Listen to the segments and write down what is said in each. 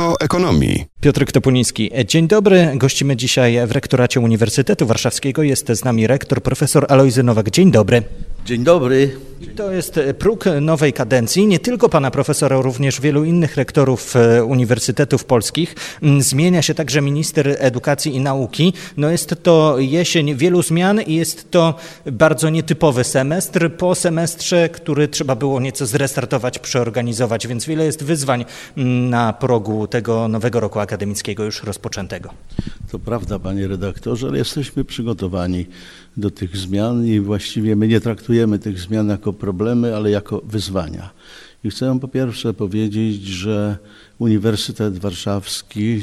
o ekonomii. Piotr Topuliński. Dzień dobry. Gościmy dzisiaj w Rektoracie Uniwersytetu Warszawskiego. Jest z nami rektor profesor Alojzy Nowak. Dzień dobry. Dzień dobry. To jest próg nowej kadencji, nie tylko pana profesora, również wielu innych rektorów e, uniwersytetów polskich. Mm, zmienia się także minister edukacji i nauki. No jest to jesień wielu zmian i jest to bardzo nietypowy semestr po semestrze, który trzeba było nieco zrestartować, przeorganizować, więc wiele jest wyzwań mm, na progu tego nowego roku akademickiego już rozpoczętego. To prawda, panie redaktorze, ale jesteśmy przygotowani do tych zmian i właściwie my nie traktujemy tych zmian jako problemy, ale jako wyzwania. I chcę po pierwsze powiedzieć, że Uniwersytet Warszawski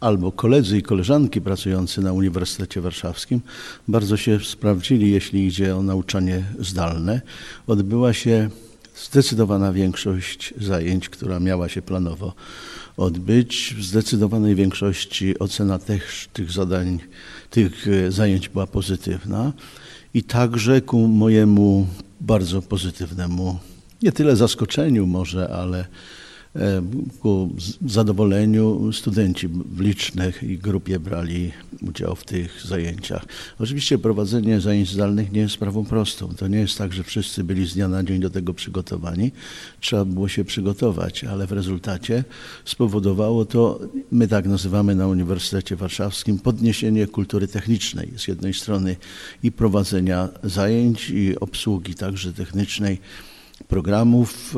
albo koledzy i koleżanki pracujący na Uniwersytecie Warszawskim bardzo się sprawdzili, jeśli idzie o nauczanie zdalne. Odbyła się zdecydowana większość zajęć, która miała się planowo odbyć. W zdecydowanej większości ocena tych, tych zadań, tych e, zajęć była pozytywna i także ku mojemu bardzo pozytywnemu, nie tyle zaskoczeniu może, ale ku zadowoleniu studenci w licznych grupie brali udział w tych zajęciach. Oczywiście prowadzenie zajęć zdalnych nie jest sprawą prostą. To nie jest tak, że wszyscy byli z dnia na dzień do tego przygotowani. Trzeba było się przygotować, ale w rezultacie spowodowało to, my tak nazywamy na Uniwersytecie Warszawskim, podniesienie kultury technicznej. Z jednej strony i prowadzenia zajęć, i obsługi także technicznej programów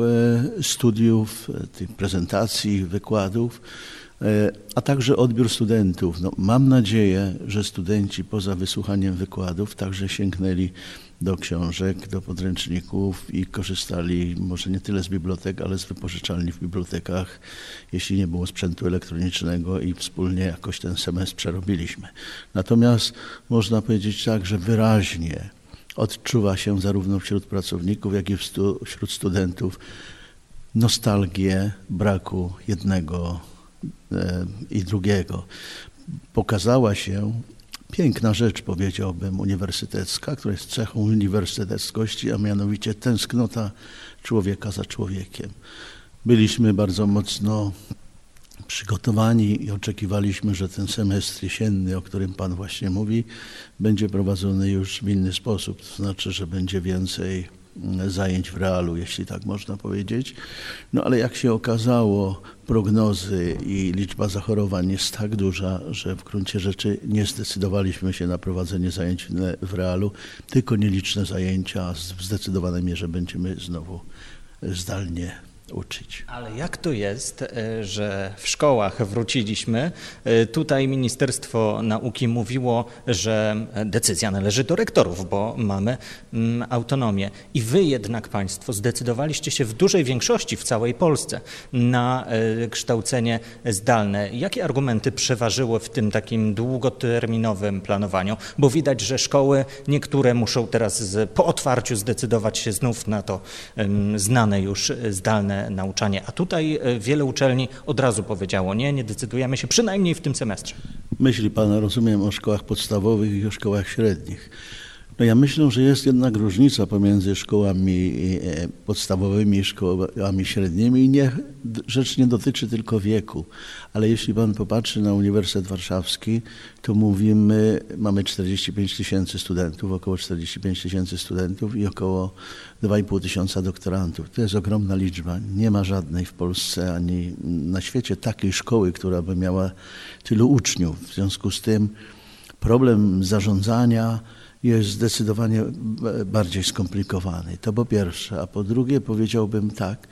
e, studiów, e, tych prezentacji, wykładów, e, a także odbiór studentów. No, mam nadzieję, że studenci poza wysłuchaniem wykładów także sięgnęli do książek, do podręczników i korzystali może nie tyle z bibliotek, ale z wypożyczalni w bibliotekach, jeśli nie było sprzętu elektronicznego i wspólnie jakoś ten semestr przerobiliśmy. Natomiast można powiedzieć tak, że wyraźnie odczuwa się zarówno wśród pracowników, jak i wśród studentów nostalgię braku jednego e, i drugiego. Pokazała się piękna rzecz, powiedziałbym, uniwersytecka, która jest cechą uniwersyteckości, a mianowicie tęsknota człowieka za człowiekiem. Byliśmy bardzo mocno przygotowani i oczekiwaliśmy, że ten semestr jesienny, o którym Pan właśnie mówi, będzie prowadzony już w inny sposób, to znaczy, że będzie więcej mm, zajęć w realu, jeśli tak można powiedzieć. No ale jak się okazało, prognozy i liczba zachorowań jest tak duża, że w gruncie rzeczy nie zdecydowaliśmy się na prowadzenie zajęć w realu, tylko nieliczne zajęcia, w zdecydowanej mierze będziemy znowu zdalnie uczyć. Ale jak to jest, e, że w szkołach wróciliśmy? E, tutaj Ministerstwo Nauki mówiło, że decyzja należy do rektorów, bo mamy mm, autonomię. I wy jednak Państwo zdecydowaliście się w dużej większości w całej Polsce na e, kształcenie zdalne. Jakie argumenty przeważyły w tym takim długoterminowym planowaniu? Bo widać, że szkoły niektóre muszą teraz po otwarciu zdecydować się znów na to znane już zdalne nauczanie. A tutaj e, wiele uczelni od razu powiedziało, nie, nie decydujemy się przynajmniej w tym semestrze. Myśli Pan, rozumiem, o szkołach podstawowych i o szkołach średnich. No ja myślę, że jest jednak różnica pomiędzy szkołami e, podstawowymi szkołami średnimi i nie, rzecz nie dotyczy tylko wieku, ale jeśli pan popatrzy na Uniwersytet Warszawski, to mówimy, mamy 45 tysięcy studentów, około 45 tysięcy studentów i około 2,5 tysiąca doktorantów. To jest ogromna liczba. Nie ma żadnej w Polsce ani na świecie takiej szkoły, która by miała tylu uczniów. W związku z tym problem zarządzania, jest zdecydowanie bardziej skomplikowany. To po pierwsze. A po drugie powiedziałbym tak,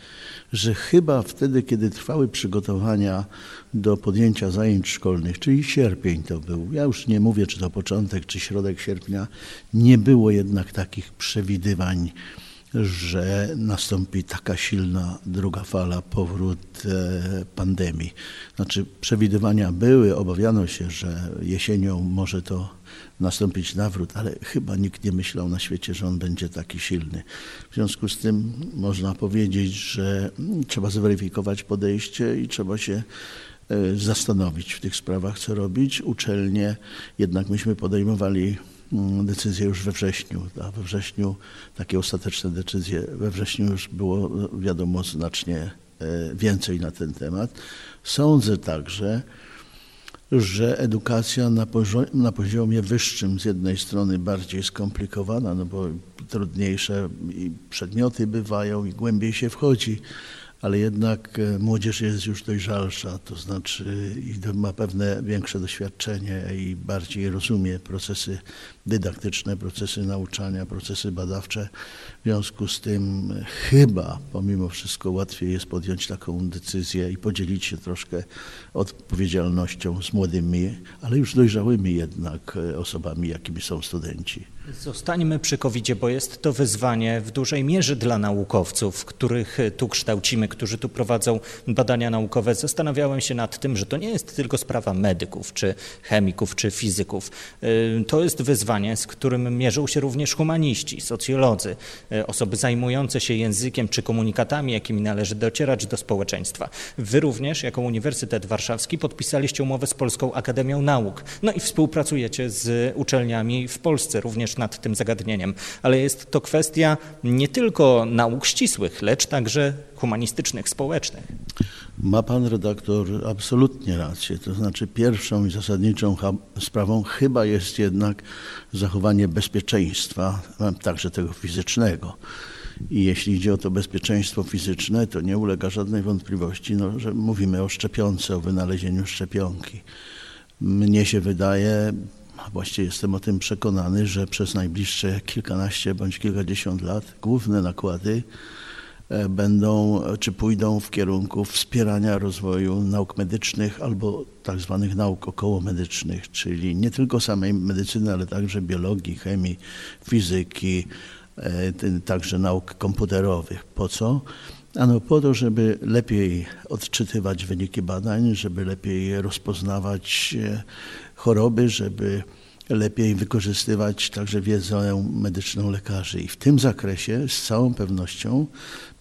że chyba wtedy, kiedy trwały przygotowania do podjęcia zajęć szkolnych, czyli sierpień to był, ja już nie mówię, czy to początek, czy środek sierpnia, nie było jednak takich przewidywań, że nastąpi taka silna druga fala, powrót e, pandemii. Znaczy przewidywania były, obawiano się, że jesienią może to nastąpić nawrót, ale chyba nikt nie myślał na świecie, że on będzie taki silny. W związku z tym można powiedzieć, że trzeba zweryfikować podejście i trzeba się zastanowić w tych sprawach, co robić. Uczelnie, jednak myśmy podejmowali mm, decyzję już we wrześniu, a we wrześniu takie ostateczne decyzje, we wrześniu już było wiadomo znacznie więcej na ten temat. Sądzę także, że edukacja na, poziomie, na poziomie wyższym z jednej strony bardziej skomplikowana, no bo trudniejsze i przedmioty bywają i głębiej się wchodzi, ale jednak e, młodzież jest już dojrzalsza, to znaczy ma pewne większe doświadczenie i bardziej rozumie procesy dydaktyczne, procesy nauczania, procesy badawcze. W związku z tym chyba pomimo wszystko łatwiej jest podjąć taką decyzję i podzielić się troszkę odpowiedzialnością z młodymi, ale już dojrzałymi jednak e, osobami, jakimi są studenci. Zostańmy przy covid bo jest to wyzwanie w dużej mierze dla naukowców, których tu kształcimy, którzy tu prowadzą badania naukowe. Zastanawiałem się nad tym, że to nie jest tylko sprawa medyków, czy chemików, czy fizyków. Y, to jest wyzwanie, z którym mierzą się również humaniści, socjolodzy, y, osoby zajmujące się językiem czy komunikatami, jakimi należy docierać do społeczeństwa. Wy również, jako Uniwersytet Warszawski, podpisaliście umowę z Polską Akademią Nauk. No i współpracujecie z uczelniami w Polsce, również nad tym zagadnieniem. Ale jest to kwestia nie tylko nauk ścisłych, lecz także humanistycznych, społecznych. Ma pan redaktor absolutnie rację. To znaczy pierwszą i zasadniczą sprawą chyba jest jednak zachowanie bezpieczeństwa, także tego fizycznego. I jeśli idzie o to bezpieczeństwo fizyczne, to nie ulega żadnej wątpliwości, no, że mówimy o szczepionce, o wynalezieniu szczepionki. Mnie się wydaje, właściwie jestem o tym przekonany, że przez najbliższe kilkanaście bądź kilkadziesiąt lat główne nakłady e, będą czy pójdą w kierunku wspierania rozwoju nauk medycznych albo tak zwanych nauk okołomedycznych, czyli nie tylko samej medycyny, ale także biologii, chemii, fizyki, e, także nauk komputerowych. Po co? Ano po to, żeby lepiej odczytywać wyniki badań, żeby lepiej rozpoznawać e, choroby, żeby lepiej wykorzystywać także wiedzę medyczną lekarzy. I w tym zakresie z całą pewnością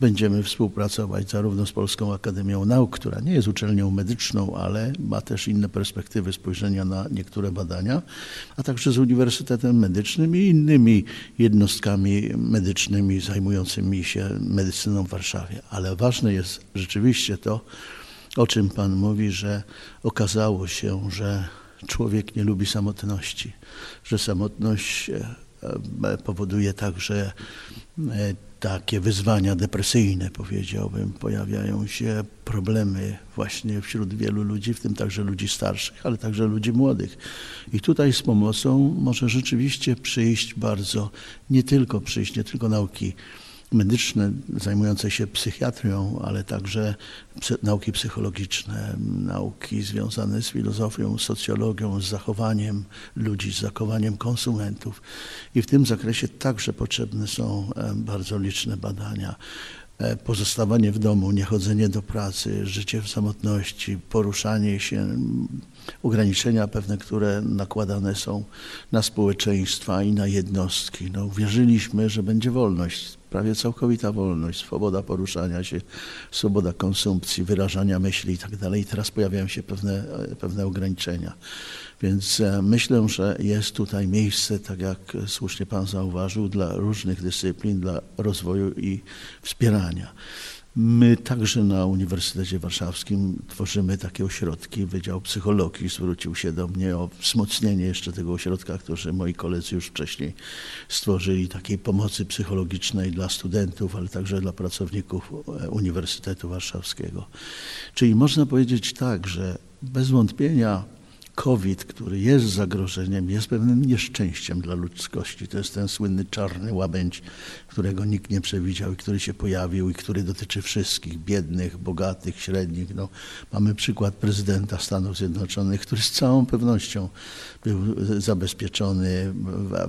będziemy współpracować zarówno z Polską Akademią Nauk, która nie jest uczelnią medyczną, ale ma też inne perspektywy spojrzenia na niektóre badania, a także z Uniwersytetem Medycznym i innymi jednostkami medycznymi zajmującymi się medycyną w Warszawie. Ale ważne jest rzeczywiście to, o czym Pan mówi, że okazało się, że człowiek nie lubi samotności, że samotność e, e, powoduje także e, takie wyzwania depresyjne, powiedziałbym. Pojawiają się problemy właśnie wśród wielu ludzi, w tym także ludzi starszych, ale także ludzi młodych. I tutaj z pomocą może rzeczywiście przyjść bardzo, nie tylko przyjść, nie tylko nauki medyczne zajmujące się psychiatrią, ale także nauki psychologiczne, nauki związane z filozofią, socjologią, z zachowaniem ludzi, z zachowaniem konsumentów. I w tym zakresie także potrzebne są e, bardzo liczne badania. E, pozostawanie w domu, niechodzenie do pracy, życie w samotności, poruszanie się, ograniczenia pewne, które nakładane są na społeczeństwa i na jednostki. No, wierzyliśmy, że będzie wolność prawie całkowita wolność, swoboda poruszania się, swoboda konsumpcji, wyrażania myśli i tak. I teraz pojawiają się pewne, pewne ograniczenia. Więc e, myślę, że jest tutaj miejsce, tak jak słusznie Pan zauważył, dla różnych dyscyplin, dla rozwoju i wspierania. My także na Uniwersytecie Warszawskim tworzymy takie ośrodki. Wydział Psychologii zwrócił się do mnie o wzmocnienie jeszcze tego ośrodka, który moi koledzy już wcześniej stworzyli, takiej pomocy psychologicznej dla studentów, ale także dla pracowników e, Uniwersytetu Warszawskiego. Czyli można powiedzieć tak, że bez wątpienia COVID, który jest zagrożeniem, jest pewnym nieszczęściem dla ludzkości. To jest ten słynny czarny łabędź, którego nikt nie przewidział i który się pojawił i który dotyczy wszystkich, biednych, bogatych, średnich. No, mamy przykład prezydenta Stanów Zjednoczonych, który z całą pewnością był zabezpieczony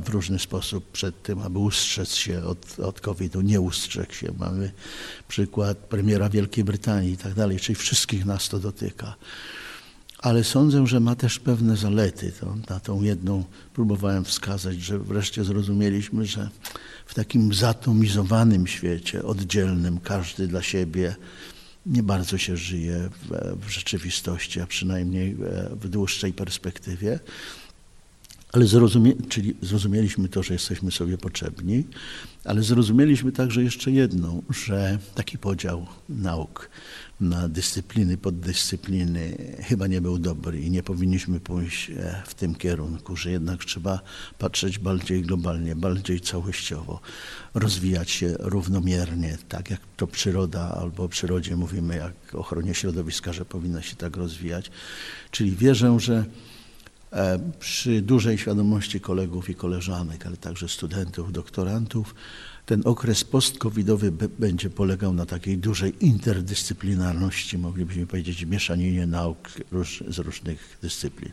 w różny sposób przed tym, aby ustrzec się od, od COVID-u. Nie ustrzegł się. Mamy przykład premiera Wielkiej Brytanii i tak dalej, czyli wszystkich nas to dotyka ale sądzę, że ma też pewne zalety. To, na tą jedną próbowałem wskazać, że wreszcie zrozumieliśmy, że w takim zatomizowanym świecie, oddzielnym, każdy dla siebie, nie bardzo się żyje w, w rzeczywistości, a przynajmniej w dłuższej perspektywie. Ale zrozumie, czyli zrozumieliśmy to, że jesteśmy sobie potrzebni, ale zrozumieliśmy także jeszcze jedną, że taki podział nauk na dyscypliny, poddyscypliny chyba nie był dobry i nie powinniśmy pójść e, w tym kierunku, że jednak trzeba patrzeć bardziej globalnie, bardziej całościowo, rozwijać się równomiernie, tak jak to przyroda albo o przyrodzie mówimy, jak o ochronie środowiska, że powinna się tak rozwijać. Czyli wierzę, że przy dużej świadomości kolegów i koleżanek, ale także studentów, doktorantów, ten okres post-covidowy będzie polegał na takiej dużej interdyscyplinarności, moglibyśmy powiedzieć, mieszaninie nauk z różnych dyscyplin.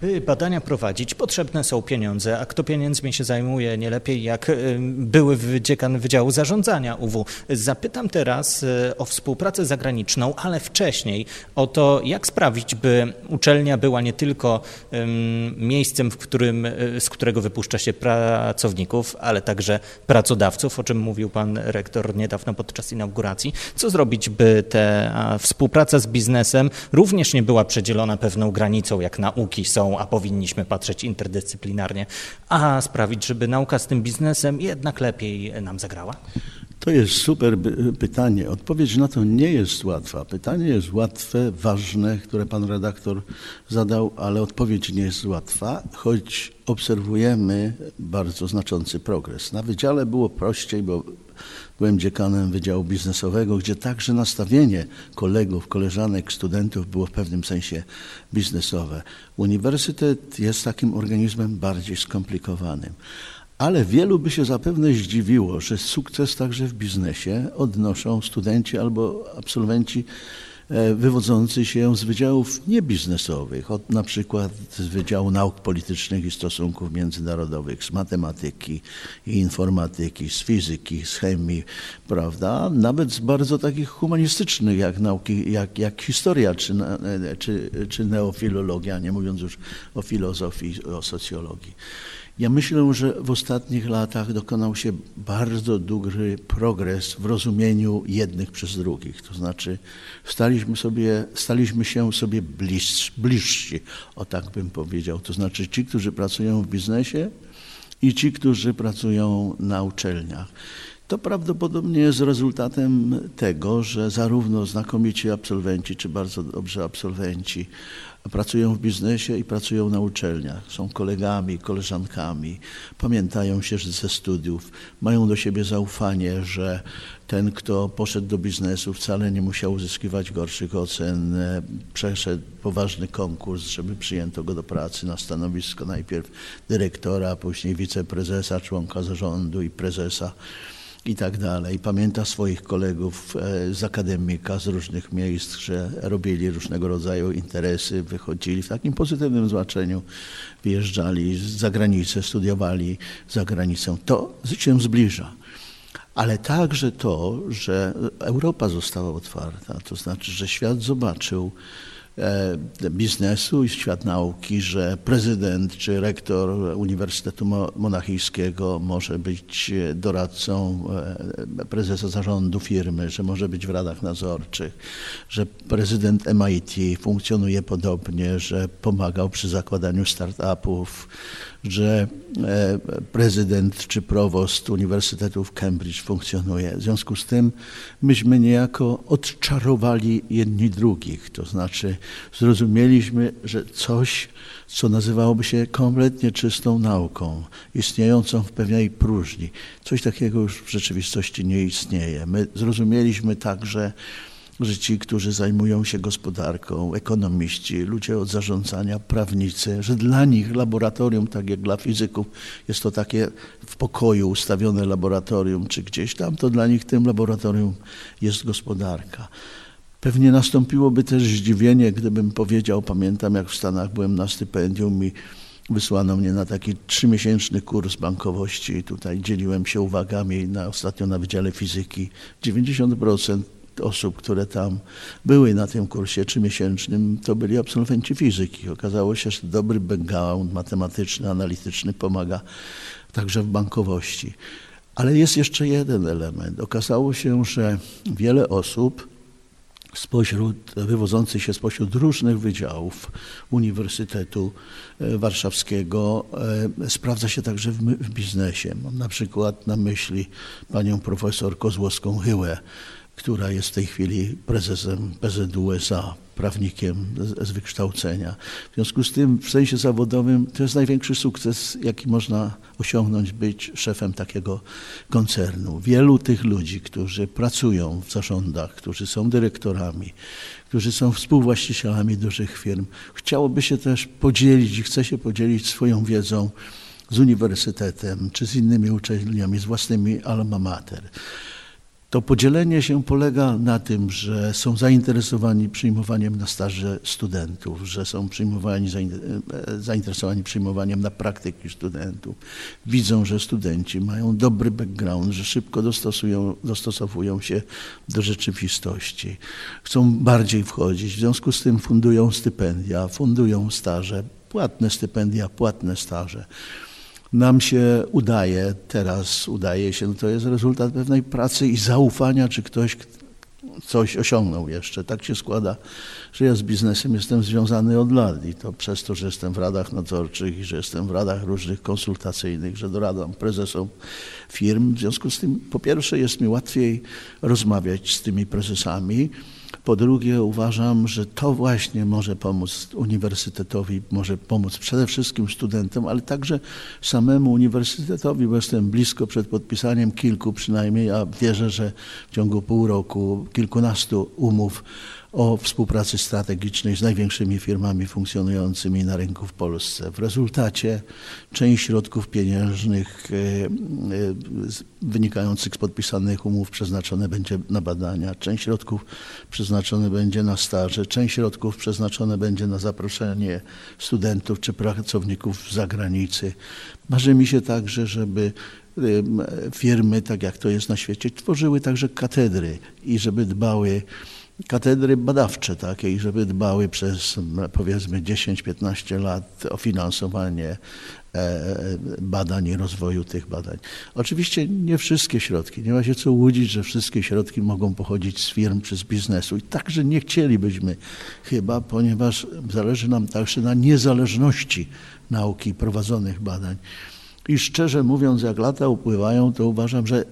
By badania prowadzić, potrzebne są pieniądze, a kto pieniędzmi się zajmuje nie lepiej jak były dziekan Wydziału Zarządzania UW. Zapytam teraz e, o współpracę zagraniczną, ale wcześniej o to, jak sprawić, by uczelnia była nie tylko miejscem, w którym, e, z którego wypuszcza się pracowników, ale także pracodawców, o czym mówił pan rektor niedawno podczas inauguracji. Co zrobić, by ta współpraca z biznesem również nie była przedzielona pewną granicą, jak nauki, są, a powinniśmy patrzeć interdyscyplinarnie, a sprawić, żeby nauka z tym biznesem jednak lepiej nam zagrała? To jest super pytanie. Odpowiedź na to nie jest łatwa. Pytanie jest łatwe, ważne, które pan redaktor zadał, ale odpowiedź nie jest łatwa, choć obserwujemy bardzo znaczący progres. Na wydziale było prościej, bo Byłem dziekanem Wydziału Biznesowego, gdzie także nastawienie kolegów, koleżanek, studentów było w pewnym sensie biznesowe. Uniwersytet jest takim organizmem bardziej skomplikowanym. Ale wielu by się zapewne zdziwiło, że sukces także w biznesie odnoszą studenci albo absolwenci wywodzący się z wydziałów niebiznesowych, od na przykład z Wydziału Nauk Politycznych i Stosunków Międzynarodowych, z matematyki i informatyki, z fizyki, z chemii, prawda? Nawet z bardzo takich humanistycznych, jak nauki, jak, jak historia czy, e, czy, czy neofilologia, nie mówiąc już o filozofii, o socjologii. Ja myślę, że w ostatnich latach dokonał się bardzo duży progres w rozumieniu jednych przez drugich. To znaczy staliśmy, sobie, staliśmy się sobie bliżsi, bliżsi, o tak bym powiedział. To znaczy ci, którzy pracują w biznesie i ci, którzy pracują na uczelniach. To prawdopodobnie jest rezultatem tego, że zarówno znakomici absolwenci, czy bardzo dobrzy absolwenci, pracują w biznesie i pracują na uczelniach, są kolegami, koleżankami, pamiętają się ze studiów, mają do siebie zaufanie, że ten, kto poszedł do biznesu, wcale nie musiał uzyskiwać gorszych ocen, przeszedł poważny konkurs, żeby przyjęto go do pracy na stanowisko najpierw dyrektora, później wiceprezesa, członka zarządu i prezesa i tak dalej. Pamięta swoich kolegów e, z akademika, z różnych miejsc, że robili różnego rodzaju interesy, wychodzili w takim pozytywnym znaczeniu, wyjeżdżali za granicę, studiowali za granicą. To się zbliża. Ale także to, że Europa została otwarta, to znaczy, że świat zobaczył, biznesu i świat nauki, że prezydent czy rektor Uniwersytetu Monachijskiego może być doradcą e, prezesa zarządu firmy, że może być w radach nadzorczych, że prezydent MIT funkcjonuje podobnie, że pomagał przy zakładaniu startupów, że e, prezydent czy prowost Uniwersytetu w Cambridge funkcjonuje. W związku z tym myśmy niejako odczarowali jedni drugich, to znaczy zrozumieliśmy, że coś, co nazywałoby się kompletnie czystą nauką, istniejącą w pewnej próżni, coś takiego już w rzeczywistości nie istnieje. My zrozumieliśmy także, że ci, którzy zajmują się gospodarką, ekonomiści, ludzie od zarządzania, prawnicy, że dla nich laboratorium, tak jak dla fizyków, jest to takie w pokoju ustawione laboratorium, czy gdzieś tam, to dla nich tym laboratorium jest gospodarka. Pewnie nastąpiłoby też zdziwienie, gdybym powiedział, pamiętam jak w Stanach byłem na stypendium i wysłano mnie na taki trzymiesięczny kurs bankowości i tutaj dzieliłem się uwagami na, ostatnio na Wydziale Fizyki. 90% osób, które tam były na tym kursie trzymiesięcznym, to byli absolwenci fizyki. Okazało się, że dobry background matematyczny, analityczny pomaga także w bankowości. Ale jest jeszcze jeden element. Okazało się, że wiele osób spośród, wywodzących się spośród różnych wydziałów Uniwersytetu e, Warszawskiego e, sprawdza się także w, w biznesie. Mam na przykład na myśli panią profesor Kozłowską Hyłę, która jest w tej chwili prezesem PZU USA, prawnikiem z, z wykształcenia. W związku z tym w sensie zawodowym to jest największy sukces, jaki można osiągnąć, być szefem takiego koncernu. Wielu tych ludzi, którzy pracują w zarządach, którzy są dyrektorami, którzy są współwłaścicielami dużych firm, chciałoby się też podzielić i chce się podzielić swoją wiedzą z uniwersytetem czy z innymi uczelniami, z własnymi alma mater. To podzielenie się polega na tym, że są zainteresowani przyjmowaniem na staże studentów, że są przyjmowani, e, zainteresowani przyjmowaniem na praktyki studentów. Widzą, że studenci mają dobry background, że szybko dostosują, dostosowują się do rzeczywistości. Chcą bardziej wchodzić, w związku z tym fundują stypendia, fundują staże, płatne stypendia, płatne staże nam się udaje, teraz udaje się, no to jest rezultat pewnej pracy i zaufania, czy ktoś coś osiągnął jeszcze. Tak się składa, że ja z biznesem jestem związany od lat i to przez to, że jestem w radach nadzorczych i że jestem w radach różnych konsultacyjnych, że doradam prezesom firm. W związku z tym, po pierwsze, jest mi łatwiej rozmawiać z tymi prezesami, po drugie, uważam, że to właśnie może pomóc uniwersytetowi, może pomóc przede wszystkim studentom, ale także samemu uniwersytetowi, bo jestem blisko przed podpisaniem kilku przynajmniej, a wierzę, że w ciągu pół roku kilkunastu umów o współpracy strategicznej z największymi firmami funkcjonującymi na rynku w Polsce. W rezultacie część środków pieniężnych e, e, wynikających z podpisanych umów przeznaczone będzie na badania, część środków przeznaczone będzie na staże, część środków przeznaczone będzie na zaproszenie studentów czy pracowników z zagranicy. Marzy mi się także, żeby firmy, tak jak to jest na świecie, tworzyły także katedry i żeby dbały katedry badawcze takie żeby dbały przez powiedzmy 10-15 lat o finansowanie e, e, badań i rozwoju tych badań. Oczywiście nie wszystkie środki, nie ma się co łudzić, że wszystkie środki mogą pochodzić z firm czy z biznesu i także nie chcielibyśmy chyba, ponieważ zależy nam także na niezależności nauki prowadzonych badań. I szczerze mówiąc, jak lata upływają, to uważam, że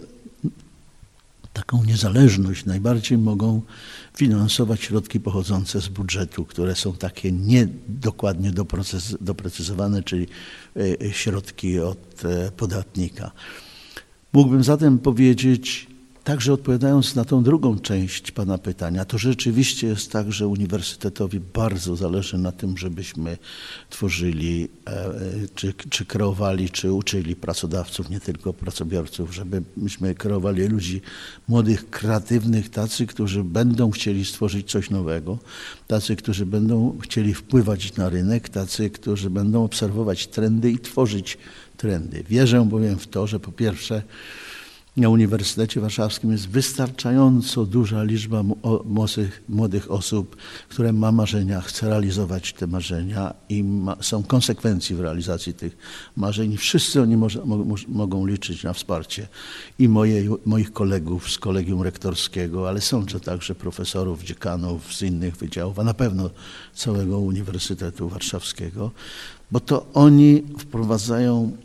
taką niezależność najbardziej mogą finansować środki pochodzące z budżetu, które są takie niedokładnie doprecyzowane, czyli e, środki od e, podatnika. Mógłbym zatem powiedzieć, Także odpowiadając na tą drugą część Pana pytania, to rzeczywiście jest tak, że uniwersytetowi bardzo zależy na tym, żebyśmy tworzyli, e, czy, czy kreowali, czy uczyli pracodawców, nie tylko pracobiorców, żebyśmy kreowali ludzi młodych, kreatywnych, tacy, którzy będą chcieli stworzyć coś nowego, tacy, którzy będą chcieli wpływać na rynek, tacy, którzy będą obserwować trendy i tworzyć trendy. Wierzę bowiem w to, że po pierwsze, na Uniwersytecie Warszawskim jest wystarczająco duża liczba młodych osób, które ma marzenia, chce realizować te marzenia i ma, są konsekwencji w realizacji tych marzeń. Wszyscy oni może, mo, mogą liczyć na wsparcie i moje, moich kolegów z kolegium rektorskiego, ale sądzę także profesorów, dziekanów z innych wydziałów, a na pewno całego Uniwersytetu Warszawskiego, bo to oni wprowadzają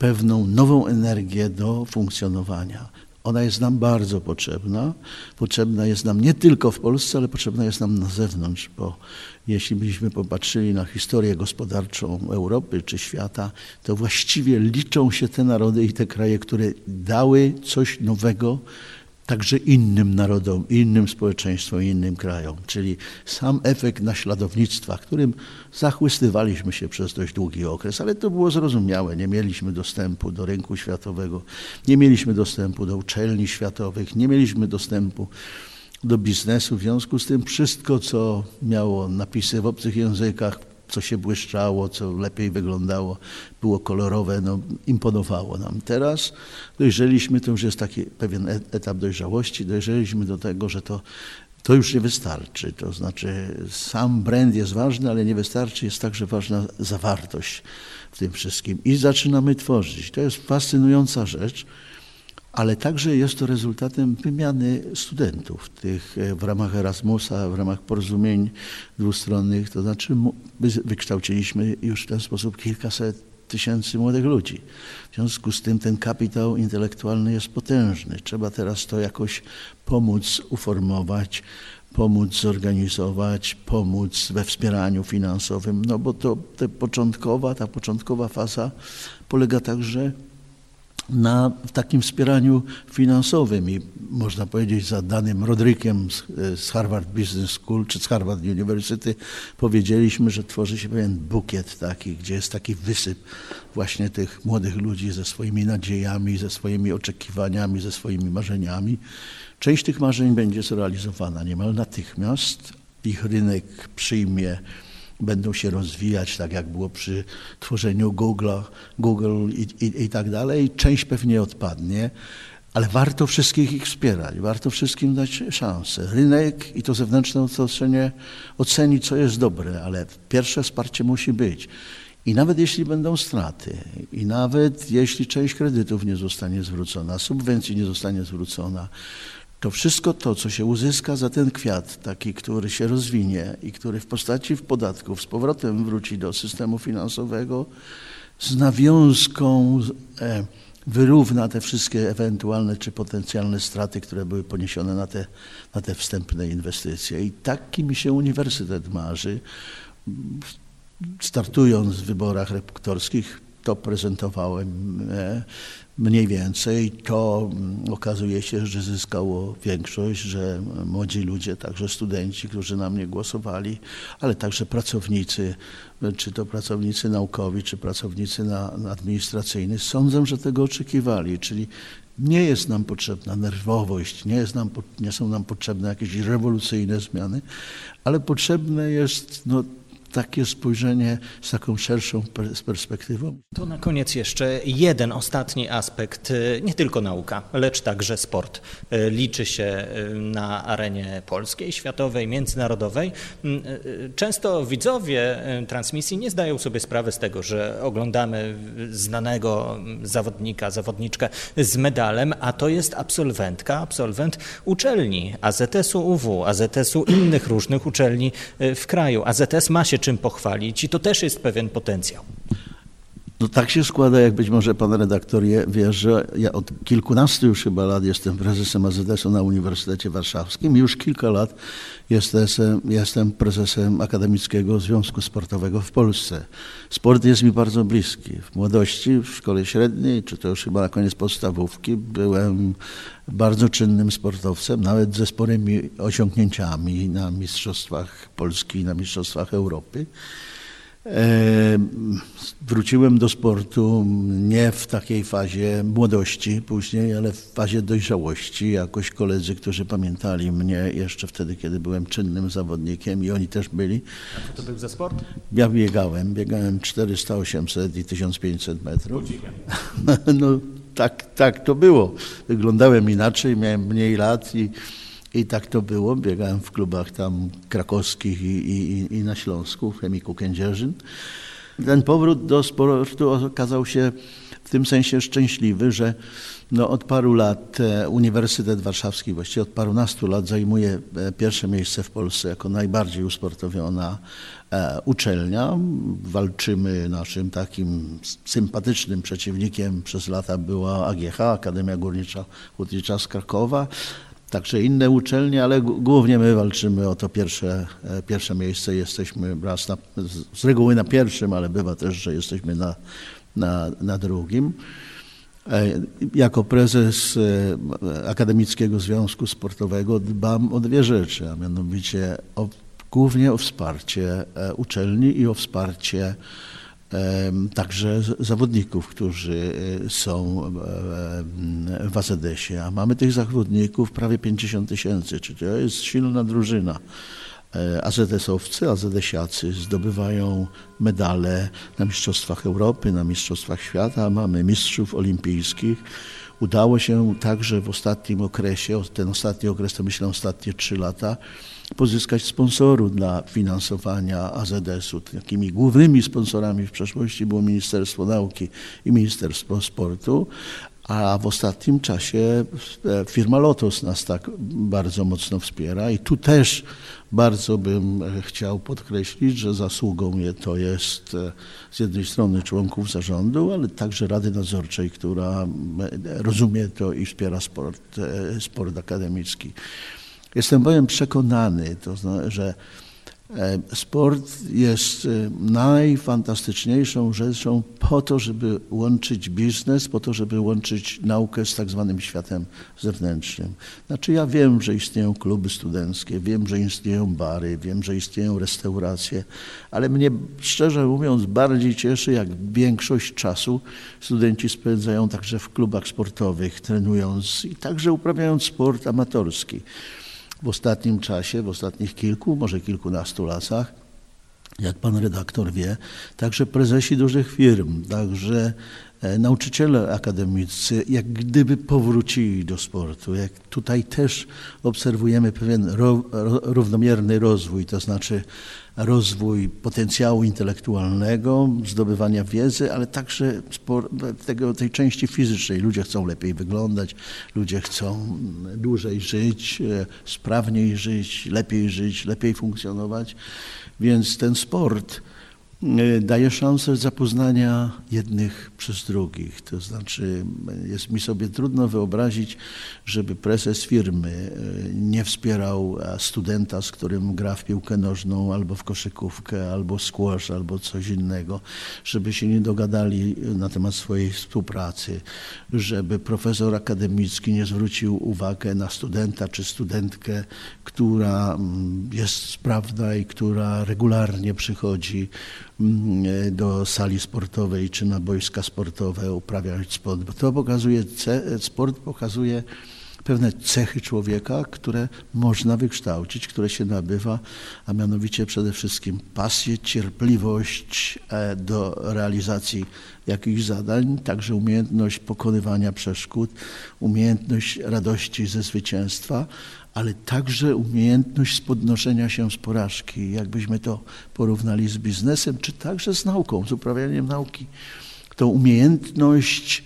pewną nową energię do funkcjonowania. Ona jest nam bardzo potrzebna. Potrzebna jest nam nie tylko w Polsce, ale potrzebna jest nam na zewnątrz, bo jeśli byśmy popatrzyli na historię gospodarczą Europy czy świata, to właściwie liczą się te narody i te kraje, które dały coś nowego także innym narodom, innym społeczeństwom, innym krajom. Czyli sam efekt naśladownictwa, którym zachłystywaliśmy się przez dość długi okres, ale to było zrozumiałe. Nie mieliśmy dostępu do rynku światowego, nie mieliśmy dostępu do uczelni światowych, nie mieliśmy dostępu do biznesu. W związku z tym wszystko, co miało napisy w obcych językach, co się błyszczało, co lepiej wyglądało, było kolorowe, no, imponowało nam. Teraz dojrzeliśmy, to już jest taki pewien e, etap dojrzałości, dojrzeliśmy do tego, że to, to już nie wystarczy. To znaczy sam brand jest ważny, ale nie wystarczy, jest także ważna zawartość w tym wszystkim. I zaczynamy tworzyć. To jest fascynująca rzecz. Ale także jest to rezultatem wymiany studentów tych e, w ramach Erasmusa, w ramach porozumień dwustronnych. To znaczy wykształciliśmy już w ten sposób kilkaset tysięcy młodych ludzi. W związku z tym ten kapitał intelektualny jest potężny. Trzeba teraz to jakoś pomóc uformować, pomóc zorganizować, pomóc we wspieraniu finansowym, no bo to te początkowa, ta początkowa faza polega także na takim wspieraniu finansowym i można powiedzieć za danym Rodrykiem z, z, Harvard Business School czy z Harvard University powiedzieliśmy, że tworzy się pewien bukiet taki, gdzie jest taki wysyp właśnie tych młodych ludzi ze swoimi nadziejami, ze swoimi oczekiwaniami, ze swoimi marzeniami. Część tych marzeń będzie zrealizowana niemal natychmiast. Ich rynek przyjmie będą się rozwijać, tak jak było przy tworzeniu Google'a, Google i, i, i tak dalej. Część pewnie odpadnie, ale warto wszystkich ich wspierać, warto wszystkim dać szansę. Rynek i to zewnętrzne otoczenie oceni, co jest dobre, ale pierwsze wsparcie musi być. I nawet jeśli będą straty, i nawet jeśli część kredytów nie zostanie zwrócona, subwencji nie zostanie zwrócona, to wszystko to, co się uzyska za ten kwiat, taki, który się rozwinie i który w postaci podatków z powrotem wróci do systemu finansowego, z nawiązką e, wyrówna te wszystkie ewentualne czy potencjalne straty, które były poniesione na te, na te wstępne inwestycje. I taki mi się uniwersytet marzy. Startując w wyborach rektorskich, to prezentowałem. E, mniej więcej, to mm, okazuje się, że zyskało większość, że młodzi ludzie, także studenci, którzy na mnie głosowali, ale także pracownicy, czy to pracownicy naukowi, czy pracownicy na, na administracyjni, sądzę, że tego oczekiwali, czyli nie jest nam potrzebna nerwowość, nie, jest nam, nie są nam potrzebne jakieś rewolucyjne zmiany, ale potrzebne jest no, takie spojrzenie z taką szerszą perspektywą. To na koniec jeszcze jeden ostatni aspekt, y, nie tylko nauka, lecz także sport. Y, liczy się y, na arenie polskiej, światowej, międzynarodowej. Mm, często widzowie transmisji nie zdają sobie sprawy z tego, że oglądamy znanego zawodnika, zawodniczkę z medalem, a to jest absolwentka, absolwent uczelni AZS-u UW, AZS-u innych różnych uczelni w kraju. AZS ma się czym pochwalić i to też jest pewien potencjał. No tak się składa, jak być może pan redaktor wie, że ja od kilkunastu już chyba lat jestem prezesem AZS-u na Uniwersytecie Warszawskim. Już kilka lat jestem, jestem prezesem Akademickiego Związku Sportowego w Polsce. Sport jest mi bardzo bliski. W młodości, w szkole średniej, czy to już chyba na koniec podstawówki, byłem bardzo czynnym sportowcem, nawet ze sporymi osiągnięciami na Mistrzostwach Polski i na Mistrzostwach Europy. E, wróciłem do sportu nie w takiej fazie młodości później, ale w fazie dojrzałości. Jakoś koledzy, którzy pamiętali mnie jeszcze wtedy, kiedy byłem czynnym zawodnikiem i oni też byli. A co to był za sport? Ja biegałem, biegałem 400, 800 i 1500 metrów. No tak, tak to było. Wyglądałem inaczej, miałem mniej lat i i tak to było. Biegałem w klubach tam krakowskich i, i, i na Śląsku, w Chemiku Kędzierzyn. Ten powrót do sportu okazał się w tym sensie szczęśliwy, że no od paru lat e, Uniwersytet Warszawski, właściwie od parunastu lat zajmuje e, pierwsze miejsce w Polsce jako najbardziej usportowiona e, uczelnia. Walczymy, naszym takim sympatycznym przeciwnikiem przez lata była AGH, Akademia Górnicza Hutnicza z Krakowa, także inne uczelnie, ale głównie my walczymy o to pierwsze, e, pierwsze miejsce. Jesteśmy raz na, z reguły na pierwszym, ale bywa też, że jesteśmy na, na, na drugim. E, jako prezes e, Akademickiego Związku Sportowego dbam o dwie rzeczy, a mianowicie o, głównie o wsparcie uczelni i o wsparcie także zawodników, którzy e, są w AZS-ie, a mamy tych zawodników prawie 50 tysięcy, czyli to jest silna drużyna. E, AZS-owcy, AZS-iacy zdobywają medale na Mistrzostwach Europy, na Mistrzostwach Świata, mamy mistrzów olimpijskich. Udało się także w ostatnim okresie, ten ostatni okres to myślę ostatnie trzy lata, pozyskać sponsorów dla finansowania AZS-u. Takimi głównymi sponsorami w przeszłości było Ministerstwo Nauki i Ministerstwo Sportu, A w ostatnim czasie e, firma Lotus nas tak bardzo mocno wspiera i tu też bardzo bym e, chciał podkreślić, że zasługą to jest e, z jednej strony członków zarządu, ale także Rady Nadzorczej, która rozumie to i wspiera sport, sport akademicki. Jestem bowiem przekonany, to znaczy, że E, sport jest e, najfantastyczniejszą rzeczą po to, żeby łączyć biznes, po to, żeby łączyć naukę z tak zwanym światem zewnętrznym. Znaczy ja wiem, że istnieją kluby studenckie, wiem, że istnieją bary, wiem, że istnieją restauracje, ale mnie szczerze mówiąc bardziej cieszy, jak większość czasu studenci spędzają także w klubach sportowych, trenując i także uprawiając sport amatorski w ostatnim czasie, w ostatnich kilku, może kilkunastu latach, jak pan redaktor wie, także prezesi dużych firm, także e, nauczyciele akademicy, jak gdyby powrócili do sportu. Jak tutaj też obserwujemy pewien równomierny rozwój, to znaczy rozwój potencjału intelektualnego, zdobywania wiedzy, ale także tego, tej części fizycznej. Ludzie chcą lepiej wyglądać, ludzie chcą dłużej żyć, e, sprawniej żyć, lepiej żyć, lepiej funkcjonować. Więc ten sport daje szansę zapoznania jednych przez drugich. To znaczy, jest mi sobie trudno wyobrazić, żeby prezes firmy e, nie wspierał studenta, z którym gra w piłkę nożną, albo w koszykówkę, albo squash, albo coś innego, żeby się nie dogadali na temat swojej współpracy, żeby profesor akademicki nie zwrócił uwagi na studenta czy studentkę, która mm, jest sprawna i która regularnie przychodzi do sali sportowej czy na boiska sportowe uprawiać sport. To pokazuje, sport pokazuje pewne cechy człowieka, które można wykształcić, które się nabywa, a mianowicie przede wszystkim pasję, cierpliwość e, do realizacji jakichś zadań, także umiejętność pokonywania przeszkód, umiejętność radości ze zwycięstwa, ale także umiejętność podnoszenia się z porażki. Jakbyśmy to porównali z biznesem, czy także z nauką, z uprawianiem nauki. To umiejętność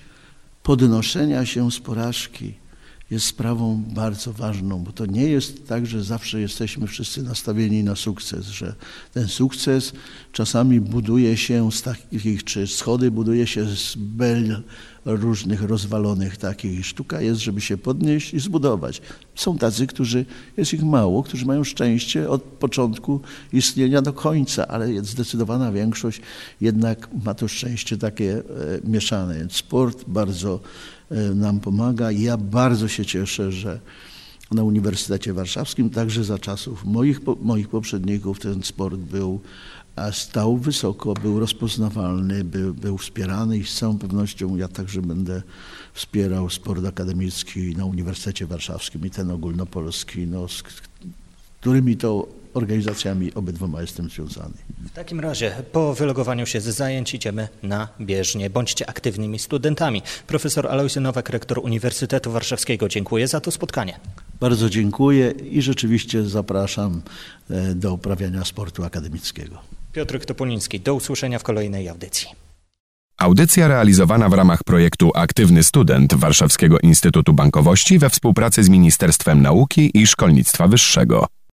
podnoszenia się z porażki jest sprawą bardzo ważną, bo to nie jest tak, że zawsze jesteśmy wszyscy nastawieni na sukces, że ten sukces czasami buduje się z takich, czy schody buduje się z bel różnych rozwalonych takich. Sztuka jest, żeby się podnieść i zbudować. Są tacy, którzy, jest ich mało, którzy mają szczęście od początku istnienia do końca, ale zdecydowana większość jednak ma to szczęście takie e, mieszane. Sport bardzo e, nam pomaga i ja bardzo się cieszę, że na Uniwersytecie Warszawskim, także za czasów moich, moich poprzedników ten sport był stał wysoko, był rozpoznawalny, był, był wspierany i z całą pewnością ja także będę wspierał sport akademicki na Uniwersytecie Warszawskim i ten ogólnopolski, no, z którymi to organizacjami obydwoma jestem związany. W takim razie po wylogowaniu się z zajęć idziemy na bieżnie. Bądźcie aktywnymi studentami. Profesor Alojzy Nowak, rektor Uniwersytetu Warszawskiego, dziękuję za to spotkanie. Bardzo dziękuję i rzeczywiście zapraszam e, do uprawiania sportu akademickiego. Piotr Topoliński, do usłyszenia w kolejnej audycji. Audycja realizowana w ramach projektu Aktywny Student Warszawskiego Instytutu Bankowości we współpracy z Ministerstwem Nauki i Szkolnictwa Wyższego.